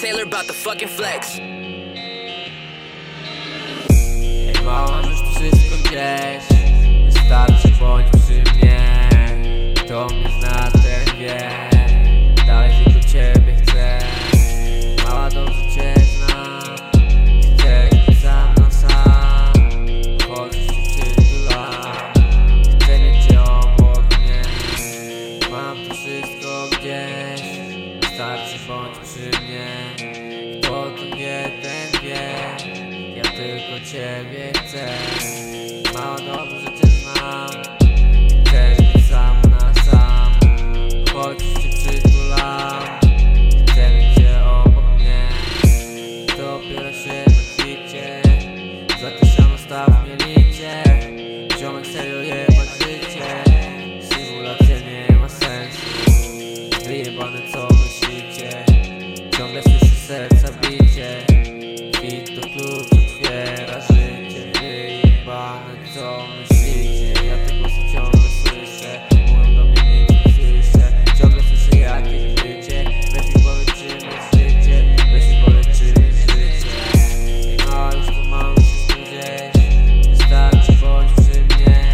Taylor about the fucking flex. Jak mała Wystarczy bądź przy mnie. Kto tu wie ten wie. Ja tylko ciebie chcę. Mała dobrze cię znam. Chcę być sam na sam. Choć cię przytulam Chcę mieć cię obok mnie. Dopiero się na kwicie Za siano staw mnie licie Ziomek serio jebać te głosy ciągle słyszę Mówią do mnie nie słyszę. Ciągle słyszę jakieś życie. Weź mi powiedz czym jest życie Weź mi powiedz czym jest życie. No już tu mam wszystko gdzieś. Wystarczy bądź przy mnie.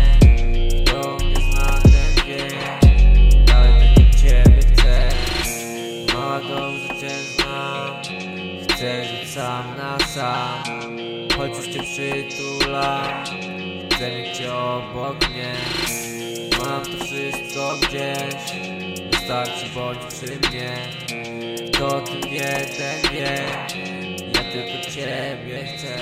Kto mnie zna ten wie. Dalej tylko ciebie chcę. Mała dobrze cię znam. Chcę żyć sam na sam. Choć już cię przytulam obok mnie. Mam to wszystko gdzieś Wystarczy bądź przy mnie. Kto tym wie, ten wie Ja tylko ciebie chcę